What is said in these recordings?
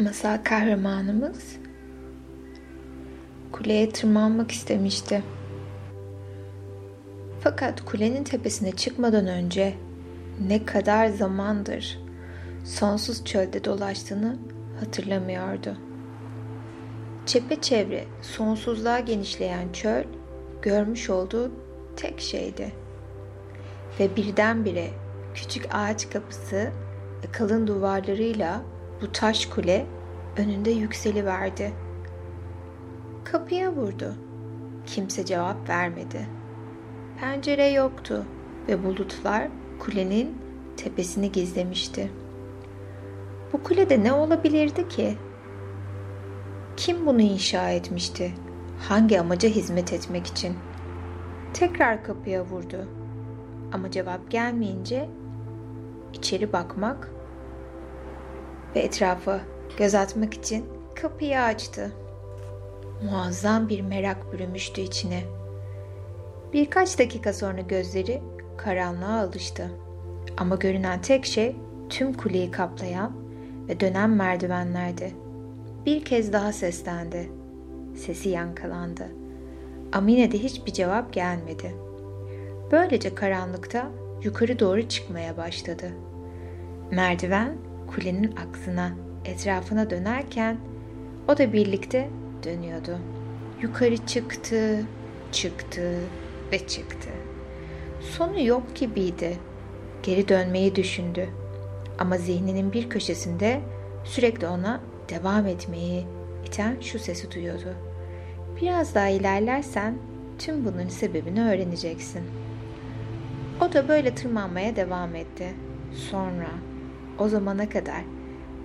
Masal kahramanımız kuleye tırmanmak istemişti. Fakat kulenin tepesine çıkmadan önce ne kadar zamandır sonsuz çölde dolaştığını hatırlamıyordu. Çepeçevre sonsuzluğa genişleyen çöl görmüş olduğu tek şeydi. Ve birdenbire küçük ağaç kapısı kalın duvarlarıyla bu taş kule önünde yükseliverdi. Kapıya vurdu. Kimse cevap vermedi. Pencere yoktu ve bulutlar kulenin tepesini gizlemişti. Bu kulede ne olabilirdi ki? Kim bunu inşa etmişti? Hangi amaca hizmet etmek için? Tekrar kapıya vurdu. Ama cevap gelmeyince içeri bakmak ve etrafa göz atmak için kapıyı açtı. Muazzam bir merak bürümüştü içine. Birkaç dakika sonra gözleri karanlığa alıştı. Ama görünen tek şey tüm kuleyi kaplayan ve dönen merdivenlerdi. Bir kez daha seslendi. Sesi yankılandı. Ama yine de hiçbir cevap gelmedi. Böylece karanlıkta yukarı doğru çıkmaya başladı. Merdiven kulenin aksına, etrafına dönerken o da birlikte dönüyordu. Yukarı çıktı, çıktı ve çıktı. Sonu yok gibiydi. Geri dönmeyi düşündü. Ama zihninin bir köşesinde sürekli ona devam etmeyi iten şu sesi duyuyordu. Biraz daha ilerlersen tüm bunun sebebini öğreneceksin. O da böyle tırmanmaya devam etti. Sonra o zamana kadar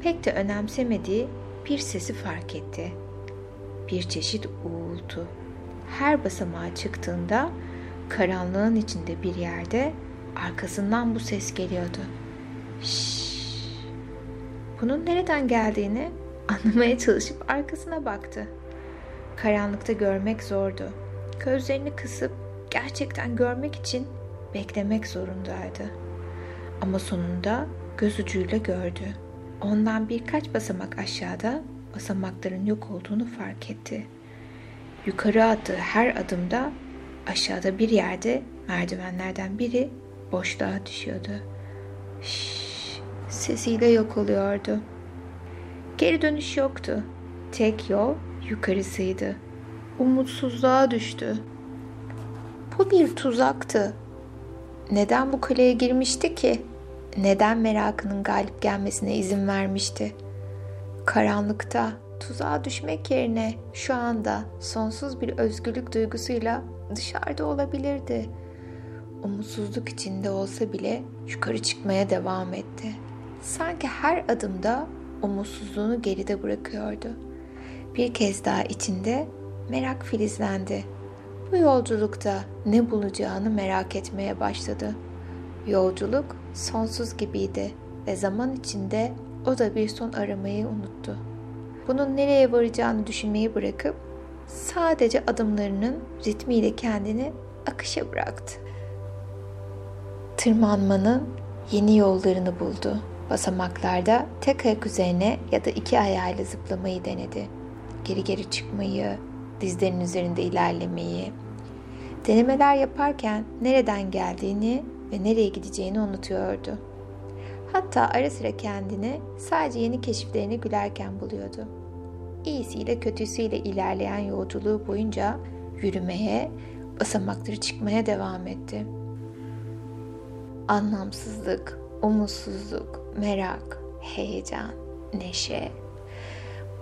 pek de önemsemediği bir sesi fark etti. Bir çeşit uğultu. Her basamağa çıktığında karanlığın içinde bir yerde arkasından bu ses geliyordu. Şşş. Bunun nereden geldiğini anlamaya çalışıp arkasına baktı. Karanlıkta görmek zordu. Gözlerini kısıp gerçekten görmek için beklemek zorundaydı. Ama sonunda göz ucuyla gördü. Ondan birkaç basamak aşağıda basamakların yok olduğunu fark etti. Yukarı attığı her adımda aşağıda bir yerde merdivenlerden biri boşluğa düşüyordu. Şşş, sesiyle yok oluyordu. Geri dönüş yoktu. Tek yol yukarısıydı. Umutsuzluğa düştü. Bu bir tuzaktı. Neden bu kaleye girmişti ki? Neden merakının galip gelmesine izin vermişti? Karanlıkta tuzağa düşmek yerine şu anda sonsuz bir özgürlük duygusuyla dışarıda olabilirdi. Umutsuzluk içinde olsa bile yukarı çıkmaya devam etti. Sanki her adımda umutsuzluğunu geride bırakıyordu. Bir kez daha içinde merak filizlendi. Bu yolculukta ne bulacağını merak etmeye başladı. Yolculuk sonsuz gibiydi ve zaman içinde o da bir son aramayı unuttu. Bunun nereye varacağını düşünmeyi bırakıp sadece adımlarının ritmiyle kendini akışa bıraktı. Tırmanmanın yeni yollarını buldu. Basamaklarda tek ayak üzerine ya da iki ayağıyla zıplamayı denedi. Geri geri çıkmayı, dizlerinin üzerinde ilerlemeyi. Denemeler yaparken nereden geldiğini ve nereye gideceğini unutuyordu. Hatta ara sıra kendini sadece yeni keşiflerine gülerken buluyordu. İyisiyle kötüsüyle ilerleyen yolculuğu boyunca yürümeye, basamakları çıkmaya devam etti. Anlamsızlık, umutsuzluk, merak, heyecan, neşe,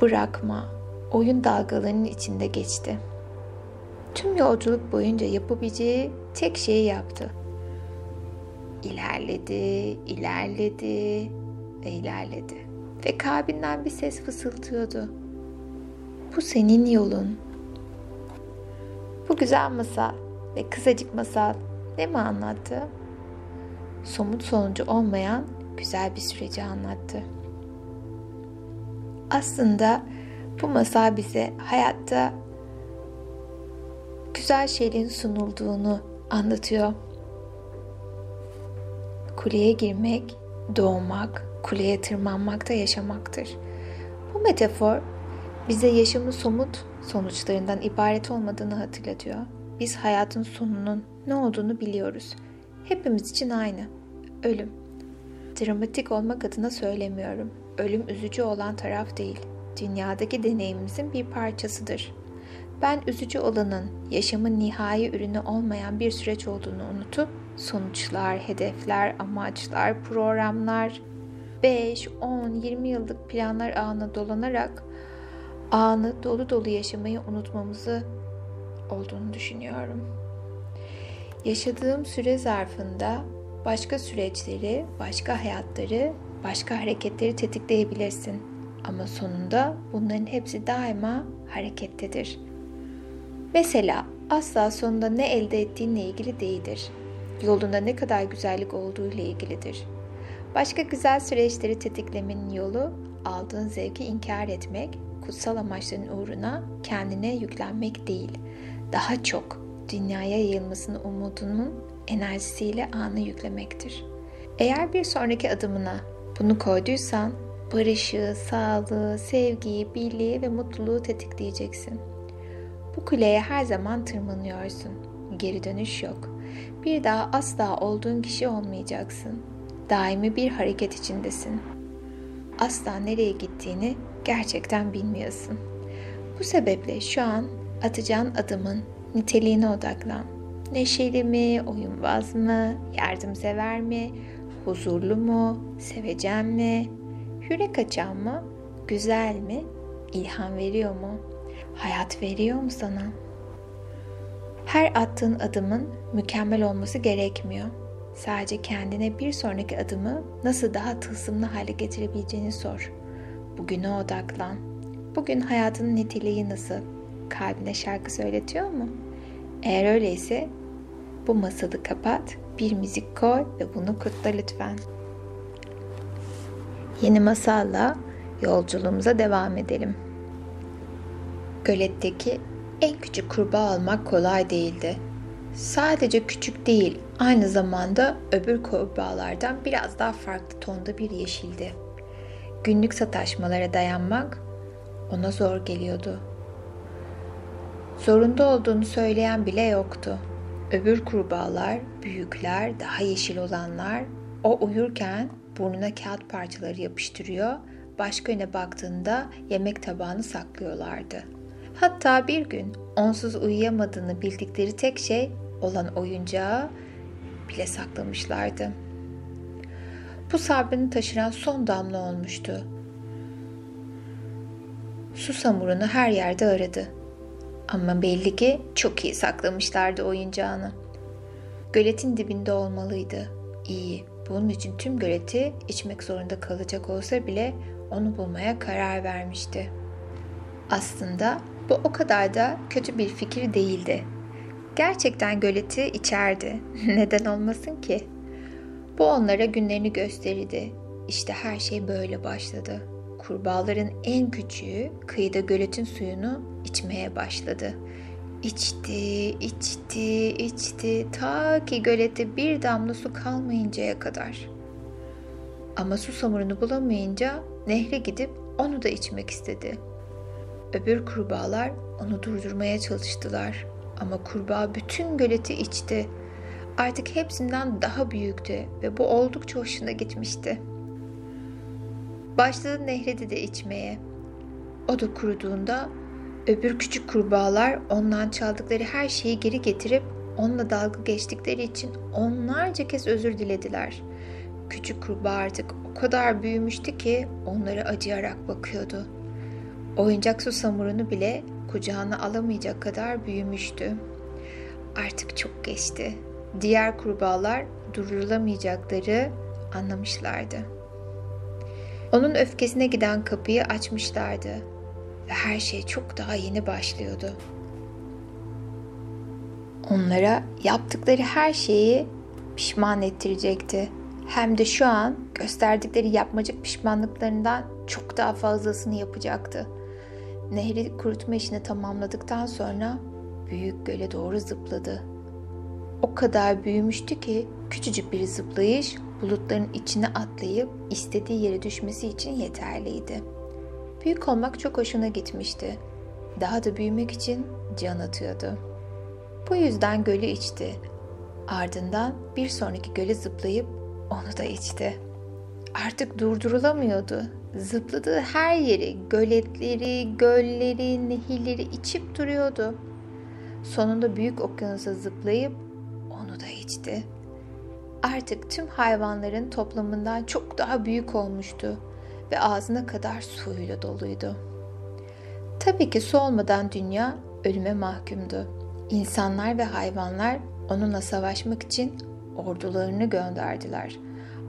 bırakma, oyun dalgalarının içinde geçti. Tüm yolculuk boyunca yapabileceği tek şeyi yaptı. İlerledi, ilerledi ve ilerledi. Ve kalbinden bir ses fısıltıyordu. Bu senin yolun. Bu güzel masal ve kısacık masal ne mi anlattı? Somut sonucu olmayan güzel bir süreci anlattı. Aslında bu masal bize hayatta güzel şeylerin sunulduğunu anlatıyor. Kuleye girmek, doğmak, kuleye tırmanmak da yaşamaktır. Bu metafor bize yaşamın somut sonuçlarından ibaret olmadığını hatırlatıyor. Biz hayatın sonunun ne olduğunu biliyoruz. Hepimiz için aynı. Ölüm. Dramatik olmak adına söylemiyorum. Ölüm üzücü olan taraf değil. Dünyadaki deneyimimizin bir parçasıdır. Ben üzücü olanın yaşamın nihai ürünü olmayan bir süreç olduğunu unutup sonuçlar, hedefler, amaçlar, programlar, 5, 10, 20 yıllık planlar ağına dolanarak anı dolu dolu yaşamayı unutmamızı olduğunu düşünüyorum. Yaşadığım süre zarfında başka süreçleri, başka hayatları, başka hareketleri tetikleyebilirsin. Ama sonunda bunların hepsi daima harekettedir. Mesela asla sonunda ne elde ettiğinle ilgili değildir. Yolunda ne kadar güzellik olduğu ile ilgilidir. Başka güzel süreçleri tetiklemenin yolu aldığın zevki inkar etmek, kutsal amaçların uğruna kendine yüklenmek değil. Daha çok dünyaya yayılmasını umudunun enerjisiyle anı yüklemektir. Eğer bir sonraki adımına bunu koyduysan barışı, sağlığı, sevgiyi, birliği ve mutluluğu tetikleyeceksin. Bu kuleye her zaman tırmanıyorsun. Geri dönüş yok. Bir daha asla olduğun kişi olmayacaksın. Daimi bir hareket içindesin. Asla nereye gittiğini gerçekten bilmiyorsun. Bu sebeple şu an atacağın adımın niteliğine odaklan. Neşeli mi, oyunbaz mı, yardımsever mi, huzurlu mu, sevecen mi, yürek açan mı, güzel mi, ilham veriyor mu, hayat veriyor mu sana? Her attığın adımın mükemmel olması gerekmiyor. Sadece kendine bir sonraki adımı nasıl daha tılsımlı hale getirebileceğini sor. Bugüne odaklan. Bugün hayatının niteliği nasıl? Kalbine şarkı söyletiyor mu? Eğer öyleyse bu masalı kapat, bir müzik koy ve bunu kutla lütfen. Yeni masalla yolculuğumuza devam edelim. Göletteki en küçük kurbağa almak kolay değildi. Sadece küçük değil, aynı zamanda öbür kurbağalardan biraz daha farklı tonda bir yeşildi. Günlük sataşmalara dayanmak ona zor geliyordu. Zorunda olduğunu söyleyen bile yoktu. Öbür kurbağalar, büyükler, daha yeşil olanlar o uyurken burnuna kağıt parçaları yapıştırıyor, başka yöne baktığında yemek tabağını saklıyorlardı. Hatta bir gün onsuz uyuyamadığını bildikleri tek şey olan oyuncağı bile saklamışlardı. Bu sabrını taşıran son damla olmuştu. Su samurunu her yerde aradı. Ama belli ki çok iyi saklamışlardı oyuncağını. Göletin dibinde olmalıydı. İyi, bunun için tüm göleti içmek zorunda kalacak olsa bile onu bulmaya karar vermişti. Aslında bu o kadar da kötü bir fikir değildi. Gerçekten göleti içerdi. Neden olmasın ki? Bu onlara günlerini gösterirdi. İşte her şey böyle başladı. Kurbağaların en küçüğü kıyıda göletin suyunu içmeye başladı. İçti, içti, içti ta ki gölette bir damla su kalmayıncaya kadar. Ama su samurunu bulamayınca nehre gidip onu da içmek istedi. Öbür kurbağalar onu durdurmaya çalıştılar ama kurbağa bütün göleti içti. Artık hepsinden daha büyüktü ve bu oldukça hoşuna gitmişti. Başladı nehrede de içmeye. O da kuruduğunda öbür küçük kurbağalar ondan çaldıkları her şeyi geri getirip onunla dalga geçtikleri için onlarca kez özür dilediler. Küçük kurbağa artık o kadar büyümüştü ki onları acıyarak bakıyordu. Oyuncak su samurunu bile kucağına alamayacak kadar büyümüştü. Artık çok geçti. Diğer kurbağalar durdurulamayacakları anlamışlardı. Onun öfkesine giden kapıyı açmışlardı ve her şey çok daha yeni başlıyordu. Onlara yaptıkları her şeyi pişman ettirecekti. Hem de şu an gösterdikleri yapmacık pişmanlıklarından çok daha fazlasını yapacaktı. Nehri kurutma işini tamamladıktan sonra büyük göle doğru zıpladı. O kadar büyümüştü ki küçücük bir zıplayış bulutların içine atlayıp istediği yere düşmesi için yeterliydi. Büyük olmak çok hoşuna gitmişti. Daha da büyümek için can atıyordu. Bu yüzden gölü içti. Ardından bir sonraki göle zıplayıp onu da içti. Artık durdurulamıyordu. Zıpladığı her yeri, göletleri, gölleri, nehirleri içip duruyordu. Sonunda büyük okyanusa zıplayıp onu da içti. Artık tüm hayvanların toplamından çok daha büyük olmuştu ve ağzına kadar suyla doluydu. Tabii ki su olmadan dünya ölüme mahkumdu. İnsanlar ve hayvanlar onunla savaşmak için ordularını gönderdiler.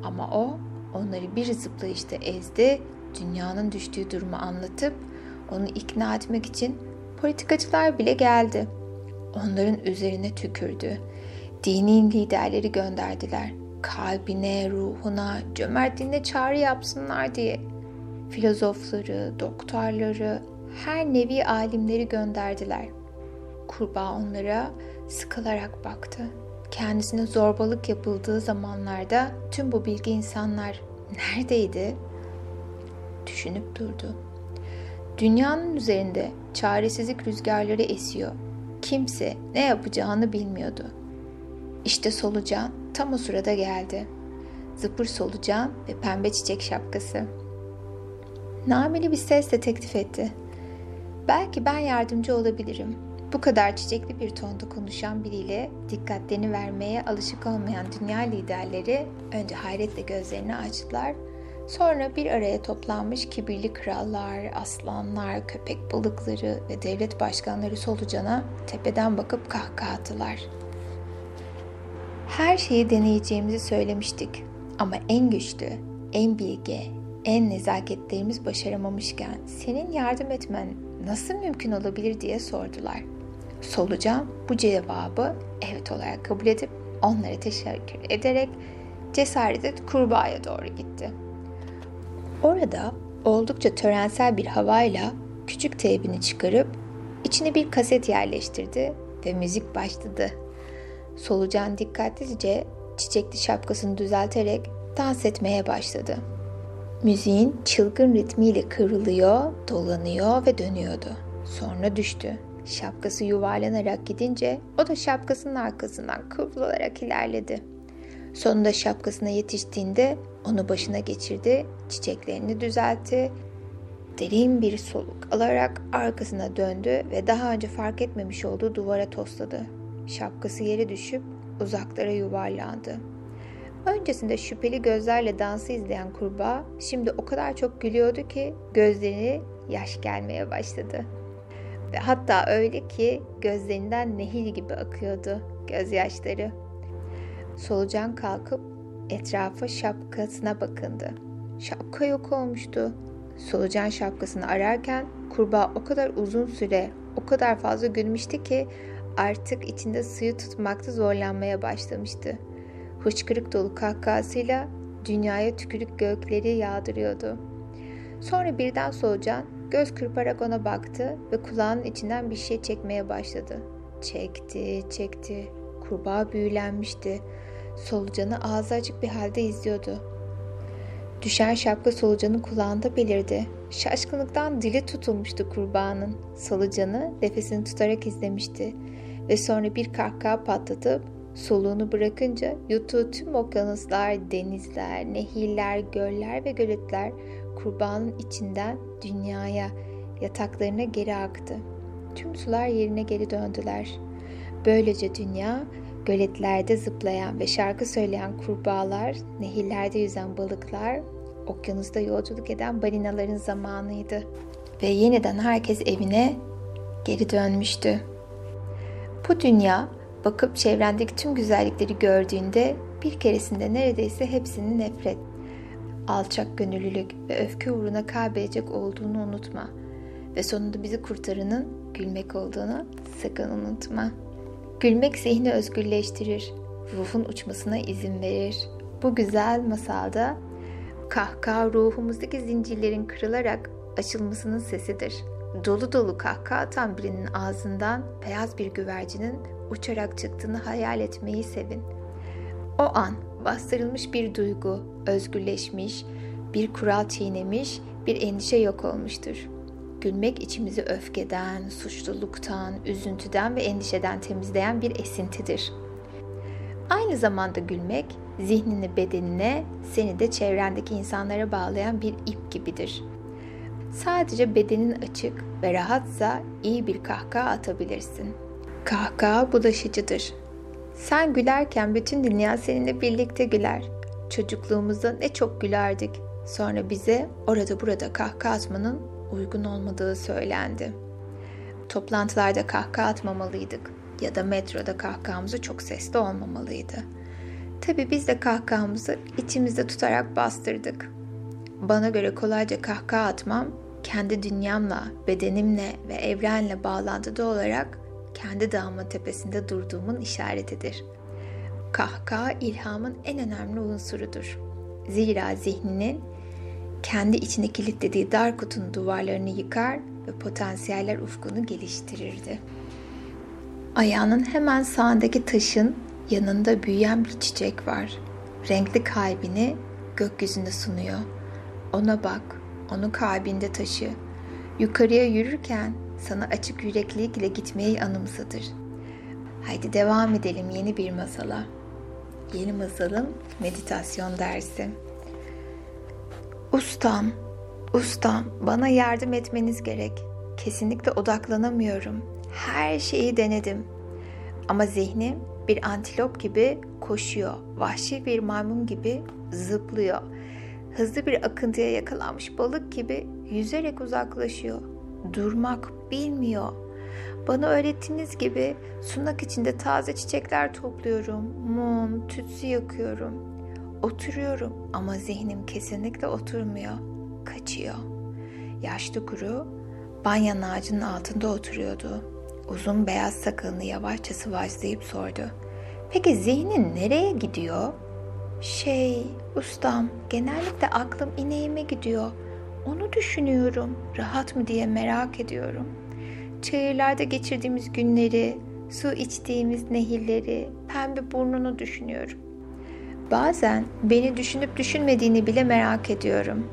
Ama o onları bir zıplayışta ezdi, dünyanın düştüğü durumu anlatıp onu ikna etmek için politikacılar bile geldi. Onların üzerine tükürdü. Dini liderleri gönderdiler. Kalbine, ruhuna, cömertliğine çağrı yapsınlar diye. Filozofları, doktorları, her nevi alimleri gönderdiler. Kurbağa onlara sıkılarak baktı. Kendisine zorbalık yapıldığı zamanlarda tüm bu bilgi insanlar neredeydi? Düşünüp durdu. Dünyanın üzerinde çaresizlik rüzgarları esiyor. Kimse ne yapacağını bilmiyordu. İşte solucan tam o sırada geldi. Zıpır solucan ve pembe çiçek şapkası. Nameli bir sesle teklif etti. Belki ben yardımcı olabilirim. Bu kadar çiçekli bir tonda konuşan biriyle dikkatlerini vermeye alışık olmayan dünya liderleri önce hayretle gözlerini açtılar. Sonra bir araya toplanmış kibirli krallar, aslanlar, köpek balıkları ve devlet başkanları solucana tepeden bakıp kahkaha attılar. Her şeyi deneyeceğimizi söylemiştik ama en güçlü, en bilge, en nezaketlerimiz başaramamışken senin yardım etmen nasıl mümkün olabilir diye sordular. Solucan bu cevabı evet olarak kabul edip onlara teşekkür ederek cesaretle kurbağaya doğru gitti. Orada oldukça törensel bir havayla küçük teybini çıkarıp içine bir kaset yerleştirdi ve müzik başladı. Solucan dikkatlice çiçekli şapkasını düzelterek dans etmeye başladı. Müziğin çılgın ritmiyle kıvrılıyor, dolanıyor ve dönüyordu. Sonra düştü. Şapkası yuvarlanarak gidince o da şapkasının arkasından kıvrılarak ilerledi. Sonunda şapkasına yetiştiğinde onu başına geçirdi, çiçeklerini düzeltti, derin bir soluk alarak arkasına döndü ve daha önce fark etmemiş olduğu duvara tosladı. Şapkası yere düşüp uzaklara yuvarlandı. Öncesinde şüpheli gözlerle dansı izleyen kurbağa şimdi o kadar çok gülüyordu ki gözlerine yaş gelmeye başladı. Ve hatta öyle ki gözlerinden nehir gibi akıyordu gözyaşları. Solucan kalkıp etrafa şapkasına bakındı. Şapka yok olmuştu. Solucan şapkasını ararken kurbağa o kadar uzun süre, o kadar fazla gülmüştü ki artık içinde suyu tutmakta zorlanmaya başlamıştı. Hıçkırık dolu kahkahasıyla dünyaya tükürük gökleri yağdırıyordu. Sonra birden solucan göz kırparak ona baktı ve kulağının içinden bir şey çekmeye başladı. Çekti, çekti. Kurbağa büyülenmişti. Solucanı ağzı açık bir halde izliyordu. Düşen şapka solucanın kulağında belirdi. Şaşkınlıktan dili tutulmuştu kurbağanın. Solucanı nefesini tutarak izlemişti ve sonra bir kahkaha patlatıp soluğunu bırakınca yuttuğu tüm okyanuslar, denizler, nehirler, göller ve göletler kurbağanın içinden dünyaya, yataklarına geri aktı. Tüm sular yerine geri döndüler. Böylece dünya göletlerde zıplayan ve şarkı söyleyen kurbağalar, nehirlerde yüzen balıklar, okyanusta yolculuk eden balinaların zamanıydı. Ve yeniden herkes evine geri dönmüştü. Bu dünya bakıp çevrendeki tüm güzellikleri gördüğünde bir keresinde neredeyse hepsini nefret, alçak gönüllülük ve öfke uğruna kaybedecek olduğunu unutma. Ve sonunda bizi kurtaranın gülmek olduğunu sakın unutma. Gülmek zihni özgürleştirir, ruhun uçmasına izin verir. Bu güzel masalda kahkaha ruhumuzdaki zincirlerin kırılarak açılmasının sesidir. Dolu dolu kahkaha atan birinin ağzından beyaz bir güvercinin uçarak çıktığını hayal etmeyi sevin. O an bastırılmış bir duygu, özgürleşmiş, bir kural çiğnemiş bir endişe yok olmuştur. Gülmek içimizi öfkeden, suçluluktan, üzüntüden ve endişeden temizleyen bir esintidir. Aynı zamanda gülmek zihnini bedenine, seni de çevrendeki insanlara bağlayan bir ip gibidir. Sadece bedenin açık ve rahatsa iyi bir kahkaha atabilirsin. Kahkaha bulaşıcıdır. Sen gülerken bütün dünya seninle birlikte güler. Çocukluğumuzda ne çok gülerdik. Sonra bize orada burada kahkaha atmanın uygun olmadığı söylendi. Toplantılarda kahkaha atmamalıydık ya da metroda kahkahamızı çok sesli olmamalıydı. Tabi biz de kahkahamızı içimizde tutarak bastırdık. Bana göre kolayca kahkaha atmam, kendi dünyamla, bedenimle ve evrenle bağlantıda olarak kendi dağımın tepesinde durduğumun işaretidir. Kahkaha ilhamın en önemli unsurudur. Zira zihninin kendi içine kilitlediği dar kutunun duvarlarını yıkar ve potansiyeller ufkunu geliştirirdi. Ayağının hemen sağındaki taşın yanında büyüyen bir çiçek var. Renkli kalbini gökyüzünde sunuyor. Ona bak, onu kalbinde taşı. Yukarıya yürürken sana açık yüreklilikle gitmeyi anımsatır. Haydi devam edelim yeni bir masala. Yeni masalın meditasyon dersi. Ustam, ustam bana yardım etmeniz gerek. Kesinlikle odaklanamıyorum. Her şeyi denedim. Ama zihnim bir antilop gibi koşuyor. Vahşi bir maymun gibi zıplıyor. Hızlı bir akıntıya yakalanmış balık gibi yüzerek uzaklaşıyor. Durmak bilmiyor. Bana öğrettiğiniz gibi sunak içinde taze çiçekler topluyorum. Mum, tütsü yakıyorum. Oturuyorum ama zihnim kesinlikle oturmuyor. Kaçıyor. Yaşlı kuru banyan ağacının altında oturuyordu. Uzun beyaz sakalını yavaşça sıvaçlayıp sordu. Peki zihnin nereye gidiyor? Şey, ustam, genellikle aklım ineğime gidiyor. Onu düşünüyorum. Rahat mı diye merak ediyorum. Çayırlarda geçirdiğimiz günleri, su içtiğimiz nehirleri, pembe burnunu düşünüyorum. Bazen beni düşünüp düşünmediğini bile merak ediyorum.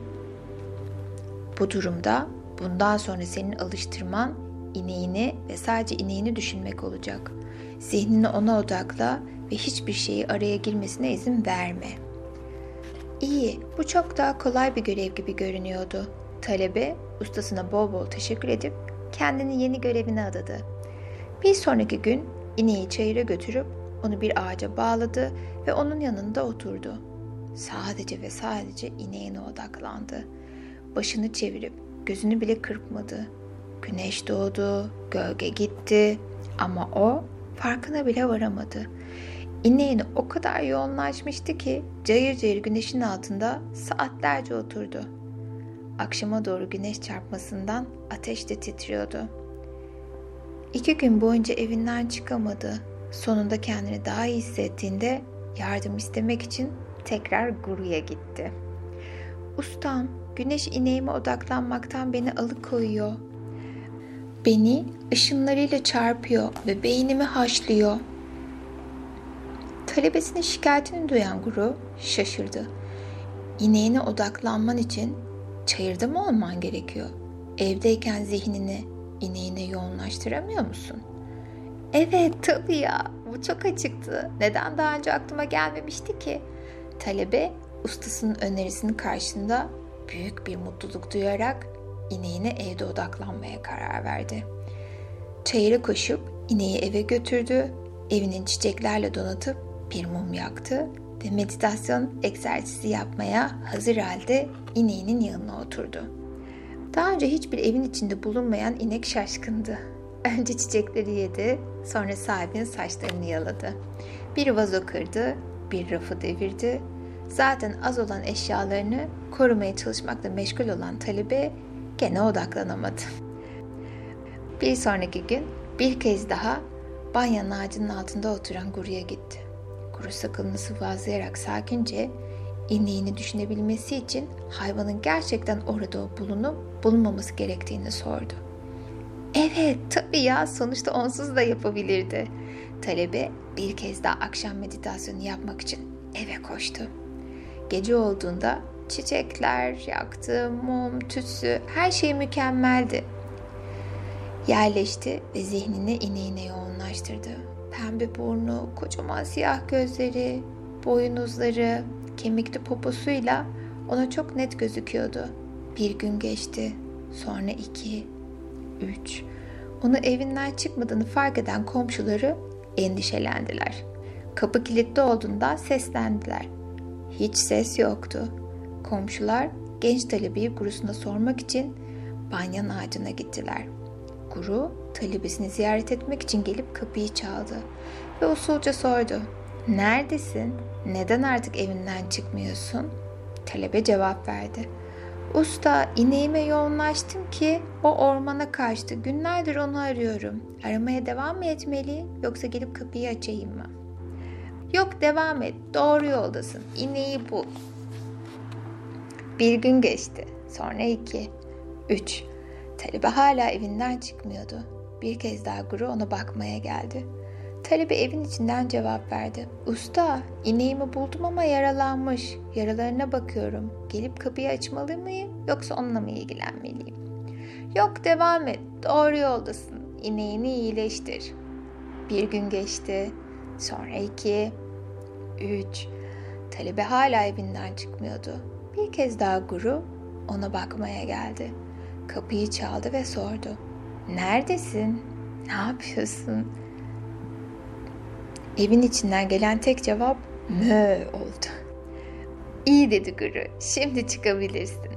Bu durumda bundan sonra senin alıştırman ineğini ve sadece ineğini düşünmek olacak. Zihnini ona odakla ve hiçbir şeyi araya girmesine izin verme. İyi, bu çok daha kolay bir görev gibi görünüyordu. Talebe ustasına bol bol teşekkür edip kendini yeni görevine adadı. Bir sonraki gün ineği çayıra götürüp onu bir ağaca bağladı ve onun yanında oturdu. Sadece ve sadece ineğine odaklandı. Başını çevirip gözünü bile kırpmadı. Güneş doğdu, gölge gitti ama o farkına bile varamadı. İneğini o kadar yoğunlaşmıştı ki cayır cayır güneşin altında saatlerce oturdu. Akşama doğru güneş çarpmasından ateş de titriyordu. İki gün boyunca evinden çıkamadı. Sonunda kendini daha iyi hissettiğinde yardım istemek için tekrar Guru'ya gitti. Ustam, güneş ineğime odaklanmaktan beni alıkoyuyor. Beni ışınlarıyla çarpıyor ve beynimi haşlıyor. Talebesinin şikayetini duyan Guru şaşırdı. İneğine odaklanman için çayırda mı olman gerekiyor? Evdeyken zihnini ineğine yoğunlaştıramıyor musun? Evet tabii ya bu çok açıktı. Neden daha önce aklıma gelmemişti ki? Talebe ustasının önerisinin karşısında büyük bir mutluluk duyarak ineğine evde odaklanmaya karar verdi. Çayıra koşup ineği eve götürdü, evinin çiçeklerle donatıp bir mum yaktı ve meditasyon egzersizi yapmaya hazır halde ineğinin yanına oturdu. Daha önce hiçbir evin içinde bulunmayan inek şaşkındı. Önce çiçekleri yedi, sonra sahibinin saçlarını yaladı. Bir vazo kırdı, bir rafı devirdi. Zaten az olan eşyalarını korumaya çalışmakla meşgul olan talebe gene odaklanamadı. Bir sonraki gün bir kez daha banyanın ağacının altında oturan Guru'ya gitti. Guru sakalını sıvazlayarak sakince ineğini düşünebilmesi için hayvanın gerçekten orada bulunup bulunmaması gerektiğini sordu. Evet tabii ya sonuçta onsuz da yapabilirdi. Talebe bir kez daha akşam meditasyonu yapmak için eve koştu. Gece olduğunda Çiçekler yaktı, mum, tütsü, her şey mükemmeldi. Yerleşti ve zihnini ineğine yoğunlaştırdı. Pembe burnu, kocaman siyah gözleri, boynuzları, kemikli poposuyla ona çok net gözüküyordu. Bir gün geçti, sonra iki, üç. Onu evinden çıkmadığını fark eden komşuları endişelendiler. Kapı kilitli olduğunda seslendiler. Hiç ses yoktu. Komşular genç talebeyi gurusuna sormak için banyan ağacına gittiler. Guru talebesini ziyaret etmek için gelip kapıyı çaldı ve usulca sordu. Neredesin? Neden artık evinden çıkmıyorsun? Talebe cevap verdi. Usta ineğime yoğunlaştım ki o ormana kaçtı. Günlerdir onu arıyorum. Aramaya devam mı etmeliyim yoksa gelip kapıyı açayım mı? Yok devam et. Doğru yoldasın. İneği bul. Bir gün geçti. Sonra iki. Üç. Talebe hala evinden çıkmıyordu. Bir kez daha Guru ona bakmaya geldi. Talebe evin içinden cevap verdi. Usta, ineğimi buldum ama yaralanmış. Yaralarına bakıyorum. Gelip kapıyı açmalı mıyım yoksa onunla mı ilgilenmeliyim? Yok devam et. Doğru yoldasın. İneğini iyileştir. Bir gün geçti. Sonra iki, üç. Talebe hala evinden çıkmıyordu. Bir kez daha Guru ona bakmaya geldi. Kapıyı çaldı ve sordu. Neredesin? Ne yapıyorsun? Evin içinden gelen tek cevap mö oldu. İyi dedi Guru. Şimdi çıkabilirsin.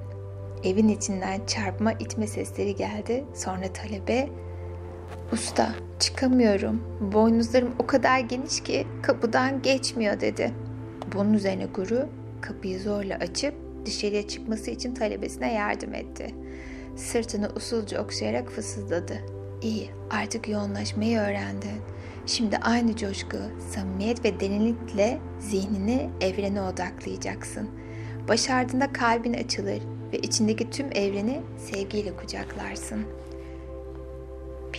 Evin içinden çarpma itme sesleri geldi. Sonra talebe Usta çıkamıyorum. Boynuzlarım o kadar geniş ki kapıdan geçmiyor dedi. Bunun üzerine Guru kapıyı zorla açıp dışarıya çıkması için talebesine yardım etti. Sırtını usulca okşayarak fısıldadı. İyi artık yoğunlaşmayı öğrendin. Şimdi aynı coşku, samimiyet ve derinlikle zihnini evrene odaklayacaksın. Başardığında kalbin açılır ve içindeki tüm evreni sevgiyle kucaklarsın.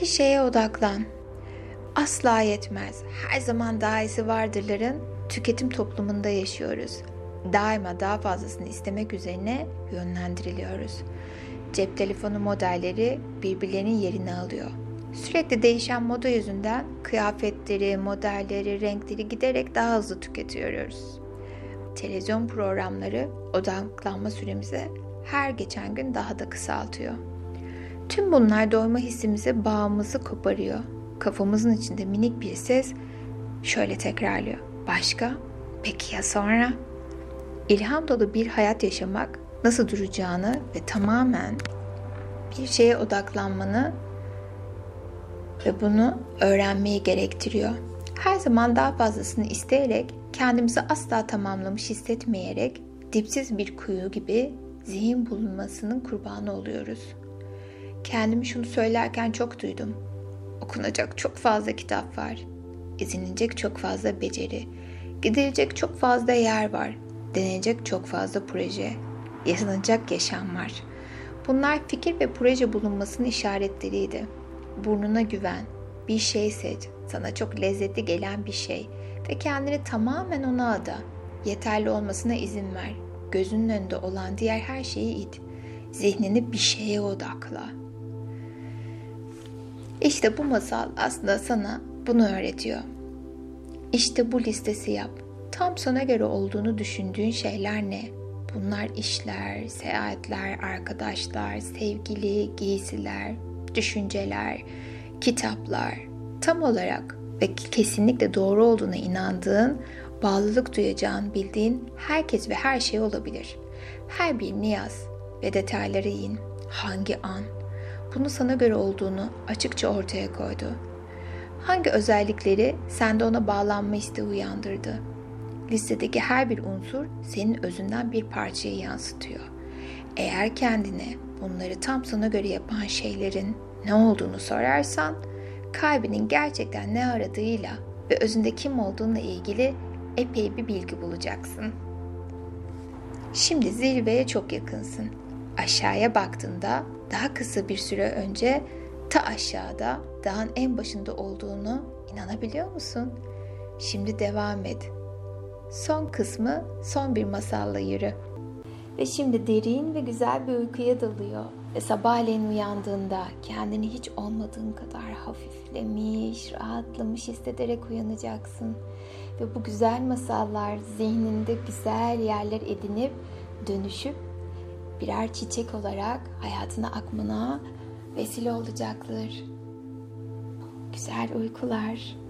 Bir şeye odaklan. Asla yetmez. Her zaman daha iyisi vardırların tüketim toplumunda yaşıyoruz. Daima daha fazlasını istemek üzerine yönlendiriliyoruz. Cep telefonu modelleri birbirlerinin yerini alıyor. Sürekli değişen moda yüzünden kıyafetleri, modelleri, renkleri giderek daha hızlı tüketiyoruz. Televizyon programları odaklanma süremizi her geçen gün daha da kısaltıyor. Tüm bunlar doyma hissimizi, bağımızı koparıyor. Kafamızın içinde minik bir ses şöyle tekrarlıyor. Başka? Peki ya sonra? İlham dolu bir hayat yaşamak nasıl duracağını ve tamamen bir şeye odaklanmanı ve bunu öğrenmeyi gerektiriyor. Her zaman daha fazlasını isteyerek, kendimizi asla tamamlamış hissetmeyerek dipsiz bir kuyu gibi zihin bulunmasının kurbanı oluyoruz. Kendimi şunu söylerken çok duydum. Okunacak çok fazla kitap var. Edinilecek çok fazla beceri. Gidilecek çok fazla yer var. Deneyecek çok fazla proje. Yaşanacak yaşam var. Bunlar fikir ve proje bulunmasının işaretleriydi. Burnuna güven, bir şey seç, sana çok lezzetli gelen bir şey ve kendini tamamen ona ada. Yeterli olmasına izin ver. Gözünün önünde olan diğer her şeyi it. Zihnini bir şeye odakla. İşte bu masal aslında sana bunu öğretiyor. İşte bu listesi yap. Tam sana göre olduğunu düşündüğün şeyler ne? Bunlar işler, seyahatler, arkadaşlar, sevgili, giysiler, düşünceler, kitaplar. Tam olarak ve kesinlikle doğru olduğuna inandığın, bağlılık duyacağın, bildiğin herkes ve her şey olabilir. Her bir niyaz ve detayları in. Hangi an? Bunu sana göre olduğunu açıkça ortaya koydu. Hangi özellikleri sende ona bağlanma isteği uyandırdı? Listedeki her bir unsur senin özünden bir parçayı yansıtıyor. Eğer kendine bunları tam sana göre yapan şeylerin ne olduğunu sorarsan, kalbinin gerçekten ne aradığıyla ve özünde kim olduğunla ilgili epey bir bilgi bulacaksın. Şimdi zirveye çok yakınsın. Aşağıya baktığında daha kısa bir süre önce ta aşağıda dağın en başında olduğunu inanabiliyor musun? Şimdi devam et. Son kısmı son bir masalla yürü. Ve şimdi derin ve güzel bir uykuya dalıyor. Ve sabahleyin uyandığında kendini hiç olmadığın kadar hafiflemiş, rahatlamış hissederek uyanacaksın. Ve bu güzel masallar zihninde güzel yerler edinip dönüşüp birer çiçek olarak hayatına akmana vesile olacaktır. Güzel uykular.